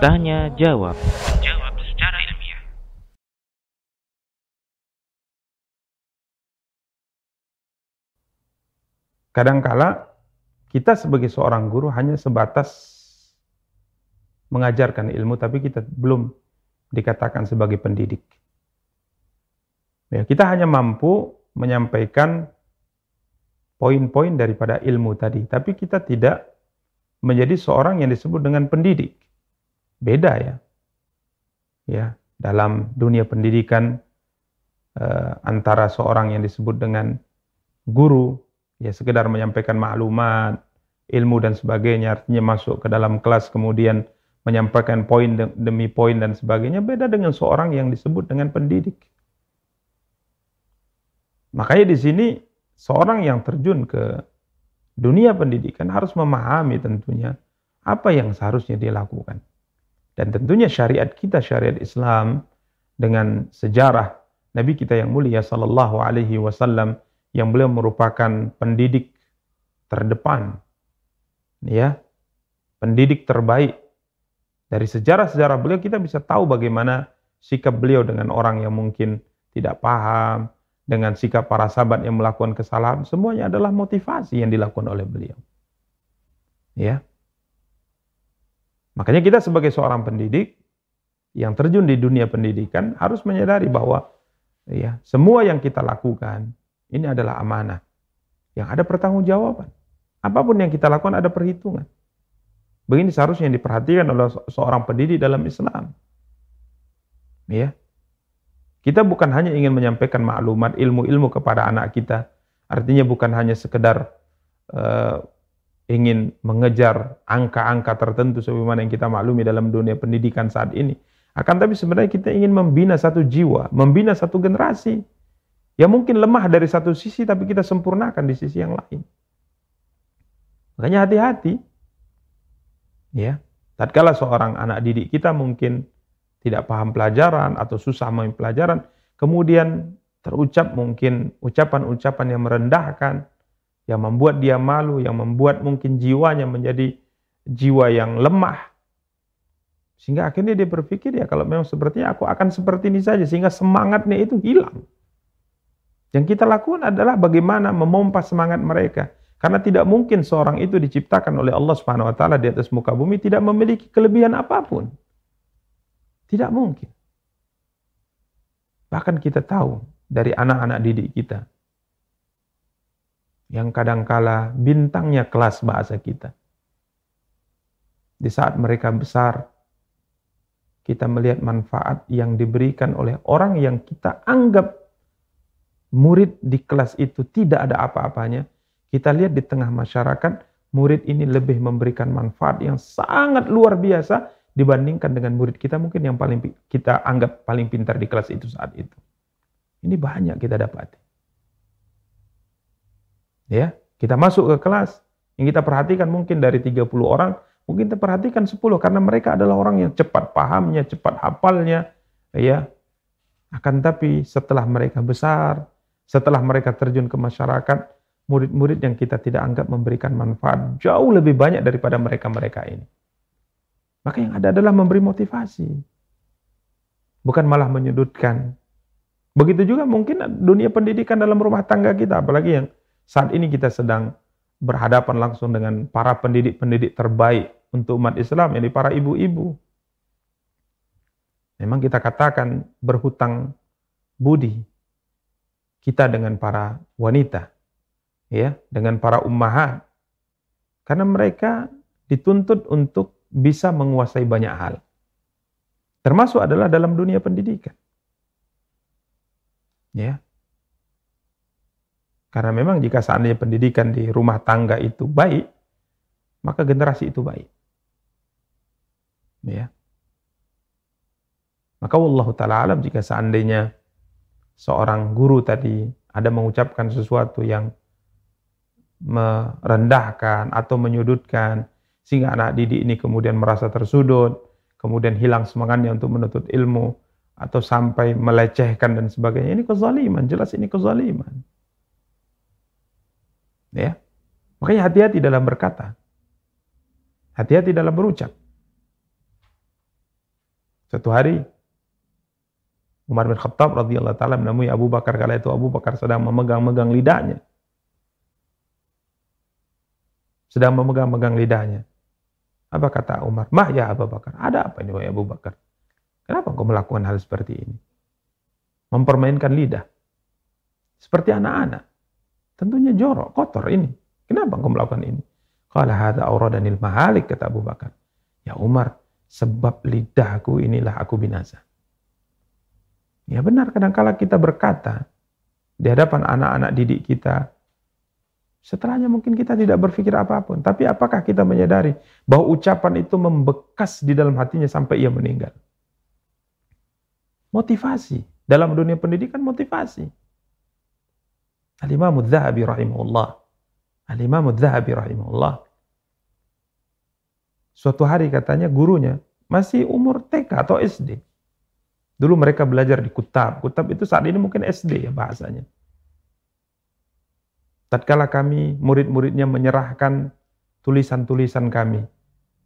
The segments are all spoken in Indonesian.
Tanya jawab. Jawab secara ilmiah. Kadangkala kita sebagai seorang guru hanya sebatas mengajarkan ilmu tapi kita belum dikatakan sebagai pendidik. Ya, kita hanya mampu menyampaikan poin-poin daripada ilmu tadi, tapi kita tidak menjadi seorang yang disebut dengan pendidik. Beda ya. Ya, dalam dunia pendidikan eh, antara seorang yang disebut dengan guru ya sekedar menyampaikan maklumat, ilmu dan sebagainya artinya masuk ke dalam kelas kemudian menyampaikan poin demi poin dan sebagainya beda dengan seorang yang disebut dengan pendidik. Makanya di sini seorang yang terjun ke dunia pendidikan harus memahami tentunya apa yang seharusnya dia lakukan. Dan tentunya syariat kita, syariat Islam dengan sejarah Nabi kita yang mulia sallallahu alaihi wasallam yang beliau merupakan pendidik terdepan ya pendidik terbaik dari sejarah-sejarah beliau kita bisa tahu bagaimana sikap beliau dengan orang yang mungkin tidak paham dengan sikap para sahabat yang melakukan kesalahan semuanya adalah motivasi yang dilakukan oleh beliau ya makanya kita sebagai seorang pendidik yang terjun di dunia pendidikan harus menyadari bahwa ya semua yang kita lakukan ini adalah amanah yang ada pertanggungjawaban. Apa pun yang kita lakukan ada perhitungan. Begini seharusnya yang diperhatikan oleh seorang pendidik dalam Islam. Ya. Kita bukan hanya ingin menyampaikan maklumat ilmu-ilmu kepada anak kita. Artinya bukan hanya sekedar uh, ingin mengejar angka-angka tertentu sebagaimana yang kita maklumi dalam dunia pendidikan saat ini. Akan tapi sebenarnya kita ingin membina satu jiwa, membina satu generasi yang mungkin lemah dari satu sisi tapi kita sempurnakan di sisi yang lain. Makanya hati-hati. Ya. Tatkala seorang anak didik kita mungkin tidak paham pelajaran atau susah memahami pelajaran, kemudian terucap mungkin ucapan-ucapan yang merendahkan, yang membuat dia malu, yang membuat mungkin jiwanya menjadi jiwa yang lemah. Sehingga akhirnya dia berpikir ya kalau memang sepertinya aku akan seperti ini saja sehingga semangatnya itu hilang. Yang kita lakukan adalah bagaimana memompa semangat mereka. Karena tidak mungkin seorang itu diciptakan oleh Allah Subhanahu wa taala di atas muka bumi tidak memiliki kelebihan apa pun. Tidak mungkin. Bahkan kita tahu dari anak-anak didik kita yang kadangkala bintangnya kelas bahasa kita. Di saat mereka besar, kita melihat manfaat yang diberikan oleh orang yang kita anggap murid di kelas itu tidak ada apa-apanya, kita lihat di tengah masyarakat, murid ini lebih memberikan manfaat yang sangat luar biasa dibandingkan dengan murid kita mungkin yang paling kita anggap paling pintar di kelas itu saat itu. Ini banyak kita dapat. Ya, kita masuk ke kelas, yang kita perhatikan mungkin dari 30 orang, mungkin kita perhatikan 10 karena mereka adalah orang yang cepat pahamnya, cepat hafalnya, ya. Akan tapi setelah mereka besar, setelah mereka terjun ke masyarakat, murid-murid yang kita tidak anggap memberikan manfaat jauh lebih banyak daripada mereka-mereka ini. Maka yang ada adalah memberi motivasi. Bukan malah menyudutkan. Begitu juga mungkin dunia pendidikan dalam rumah tangga kita, apalagi yang saat ini kita sedang berhadapan langsung dengan para pendidik-pendidik terbaik untuk umat Islam, yakni para ibu-ibu. Memang kita katakan berhutang budi kita dengan para wanita, ya, dengan para ummahat. Karena mereka dituntut untuk bisa menguasai banyak hal. Termasuk adalah dalam dunia pendidikan. Ya. Karena memang jika seandainya pendidikan di rumah tangga itu baik, maka generasi itu baik. Ya. Maka Allah taala alam jika seandainya seorang guru tadi ada mengucapkan sesuatu yang merendahkan atau menyudutkan sehingga anak didik ini kemudian merasa tersudut, kemudian hilang semangatnya untuk menuntut ilmu atau sampai melecehkan dan sebagainya. Ini kezaliman, jelas ini kezaliman. Ya. Makanya hati-hati dalam berkata. Hati-hati dalam berucap. Satu hari Umar bin Khattab radhiyallahu taala menemui Abu Bakar kala itu Abu Bakar sedang memegang-megang lidahnya. Sedang memegang-megang lidahnya. Apa kata Umar? Mah ya Abu Bakar. Ada apa ini wahai Abu Bakar? Kenapa kau melakukan hal seperti ini? Mempermainkan lidah. Seperti anak-anak. Tentunya jorok, kotor ini. Kenapa kau melakukan ini? Qala hadza awradanil mahalik kata Abu Bakar. Ya Umar, sebab lidahku inilah aku binasa. Ya benar, kadang-kala kita berkata di hadapan anak-anak didik kita, setelahnya mungkin kita tidak berpikir apa pun. Tapi apakah kita menyadari bahwa ucapan itu membekas di dalam hatinya sampai ia meninggal? Motivasi. Dalam dunia pendidikan motivasi. Al-Imam Zahabi rahimahullah. Al-Imam Zahabi rahimahullah. Suatu hari katanya gurunya masih umur TK atau SD. Dulu mereka belajar di Kutab. Kutab itu saat ini mungkin SD ya bahasanya. Tatkala kami murid-muridnya menyerahkan tulisan-tulisan kami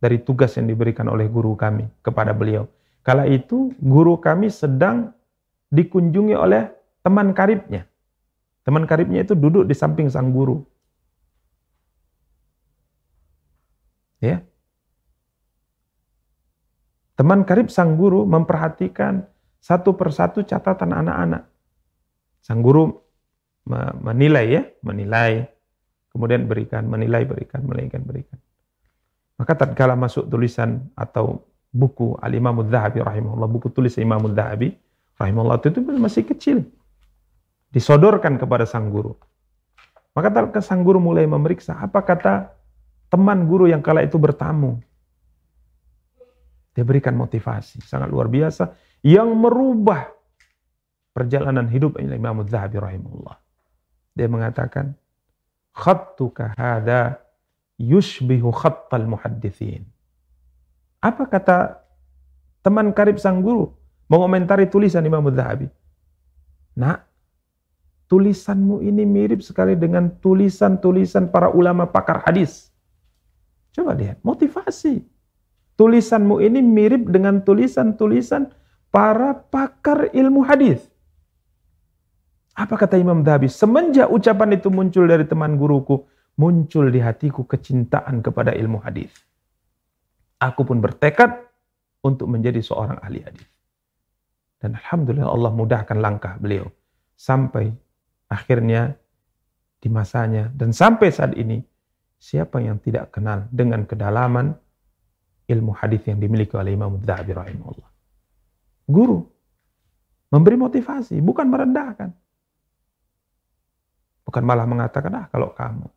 dari tugas yang diberikan oleh guru kami kepada beliau. Kala itu guru kami sedang dikunjungi oleh teman karibnya. Teman karibnya itu duduk di samping sang guru. Ya. Teman karib sang guru memperhatikan satu persatu catatan anak-anak. Sang guru menilai ya, menilai, kemudian berikan, menilai, berikan, menilaikan, berikan. Maka tatkala masuk tulisan atau buku Al-Imam Zahabi rahimahullah, buku tulis Imam Zahabi rahimahullah itu masih kecil. Disodorkan kepada sang guru. Maka tatkala sang guru mulai memeriksa apa kata teman guru yang kala itu bertamu. Dia berikan motivasi sangat luar biasa yang merubah perjalanan hidup Imam Zahabi rahimahullah. Dia mengatakan, khattuka hadha yushbihu khattal muhaddithin. Apa kata teman karib sang guru mengomentari tulisan Imam Zahabi? Nak, tulisanmu ini mirip sekali dengan tulisan-tulisan para ulama pakar hadis. Coba lihat, motivasi. Tulisanmu ini mirip dengan tulisan-tulisan para pakar ilmu hadis. Apa kata Imam Dhabi? Semenjak ucapan itu muncul dari teman guruku, muncul di hatiku kecintaan kepada ilmu hadis. Aku pun bertekad untuk menjadi seorang ahli hadis. Dan alhamdulillah Allah mudahkan langkah beliau sampai akhirnya di masanya dan sampai saat ini siapa yang tidak kenal dengan kedalaman ilmu hadis yang dimiliki oleh Imam Dhabi rahimahullah guru. Memberi motivasi, bukan merendahkan. Bukan malah mengatakan, ah kalau kamu.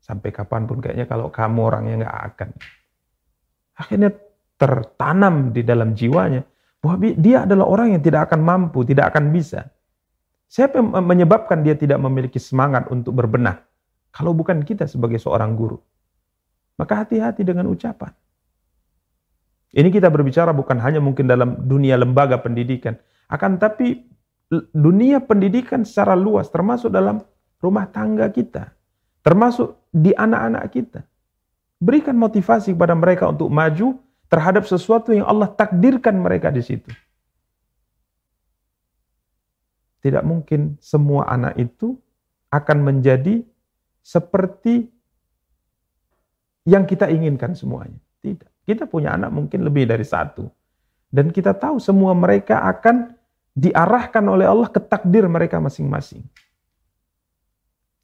Sampai kapan pun kayaknya kalau kamu orangnya nggak akan. Akhirnya tertanam di dalam jiwanya bahwa dia adalah orang yang tidak akan mampu, tidak akan bisa. Siapa yang menyebabkan dia tidak memiliki semangat untuk berbenah? Kalau bukan kita sebagai seorang guru. Maka hati-hati dengan ucapan. Ini kita berbicara bukan hanya mungkin dalam dunia lembaga pendidikan, akan tapi dunia pendidikan secara luas termasuk dalam rumah tangga kita, termasuk di anak-anak kita. Berikan motivasi kepada mereka untuk maju terhadap sesuatu yang Allah takdirkan mereka di situ. Tidak mungkin semua anak itu akan menjadi seperti yang kita inginkan semuanya. Tidak. Kita punya anak mungkin lebih dari satu. Dan kita tahu semua mereka akan diarahkan oleh Allah ke takdir mereka masing-masing.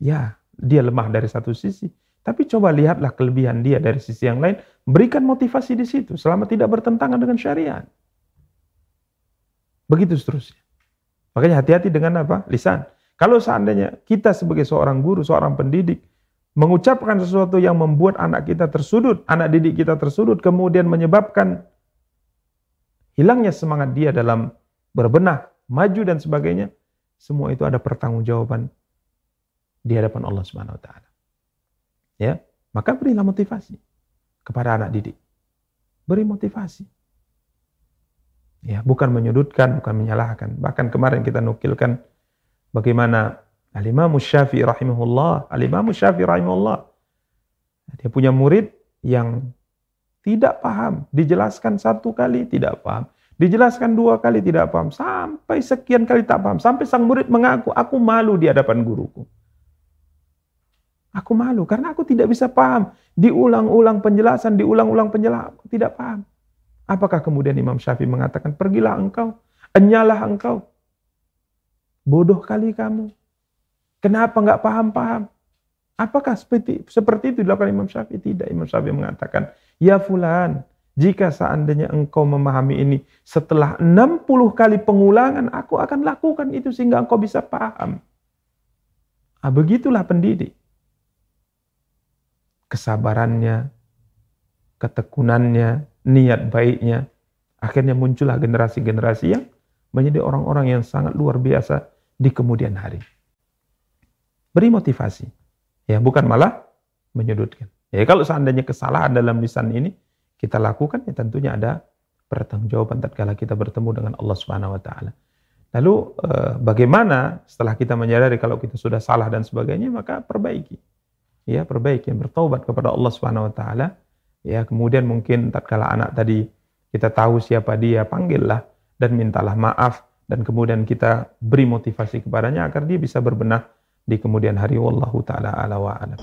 Ya, dia lemah dari satu sisi. Tapi coba lihatlah kelebihan dia dari sisi yang lain. Berikan motivasi di situ selama tidak bertentangan dengan syariat. Begitu seterusnya. Makanya hati-hati dengan apa? Lisan. Kalau seandainya kita sebagai seorang guru, seorang pendidik, mengucapkan sesuatu yang membuat anak kita tersudut, anak didik kita tersudut, kemudian menyebabkan hilangnya semangat dia dalam berbenah, maju dan sebagainya, semua itu ada pertanggungjawaban di hadapan Allah Subhanahu wa taala. Ya, maka berilah motivasi kepada anak didik. Beri motivasi. Ya, bukan menyudutkan, bukan menyalahkan. Bahkan kemarin kita nukilkan bagaimana Al-Imam Syafi'i rahimahullah, Al-Imam Syafi'i rahimahullah. Dia punya murid yang tidak paham, dijelaskan satu kali tidak paham, dijelaskan dua kali tidak paham, sampai sekian kali tak paham, sampai sang murid mengaku, aku malu di hadapan guruku. Aku malu karena aku tidak bisa paham. Diulang-ulang penjelasan, diulang-ulang penjelasan, aku tidak paham. Apakah kemudian Imam Syafi'i mengatakan, pergilah engkau, enyalah engkau. Bodoh kali kamu. Kenapa nggak paham-paham? Apakah seperti, seperti itu dilakukan Imam Syafi'i? Tidak. Imam Syafi'i mengatakan, ya fulan, jika seandainya engkau memahami ini setelah 60 kali pengulangan, aku akan lakukan itu sehingga engkau bisa paham. Nah, begitulah pendidik kesabarannya, ketekunannya, niat baiknya, akhirnya muncullah generasi-generasi yang menjadi orang-orang yang sangat luar biasa di kemudian hari. Beri motivasi, ya bukan malah menyudutkan. Ya kalau seandainya kesalahan dalam lisan ini kita lakukan, ya tentunya ada pertanggungjawaban tatkala kita bertemu dengan Allah Subhanahu Wa Taala. Lalu eh, bagaimana setelah kita menyadari kalau kita sudah salah dan sebagainya, maka perbaiki ya perbaiki, bertobat kepada Allah Subhanahu wa taala. Ya, kemudian mungkin tatkala anak tadi kita tahu siapa dia, panggillah dan mintalah maaf dan kemudian kita beri motivasi kepadanya agar dia bisa berbenah di kemudian hari wallahu taala ala wa alam.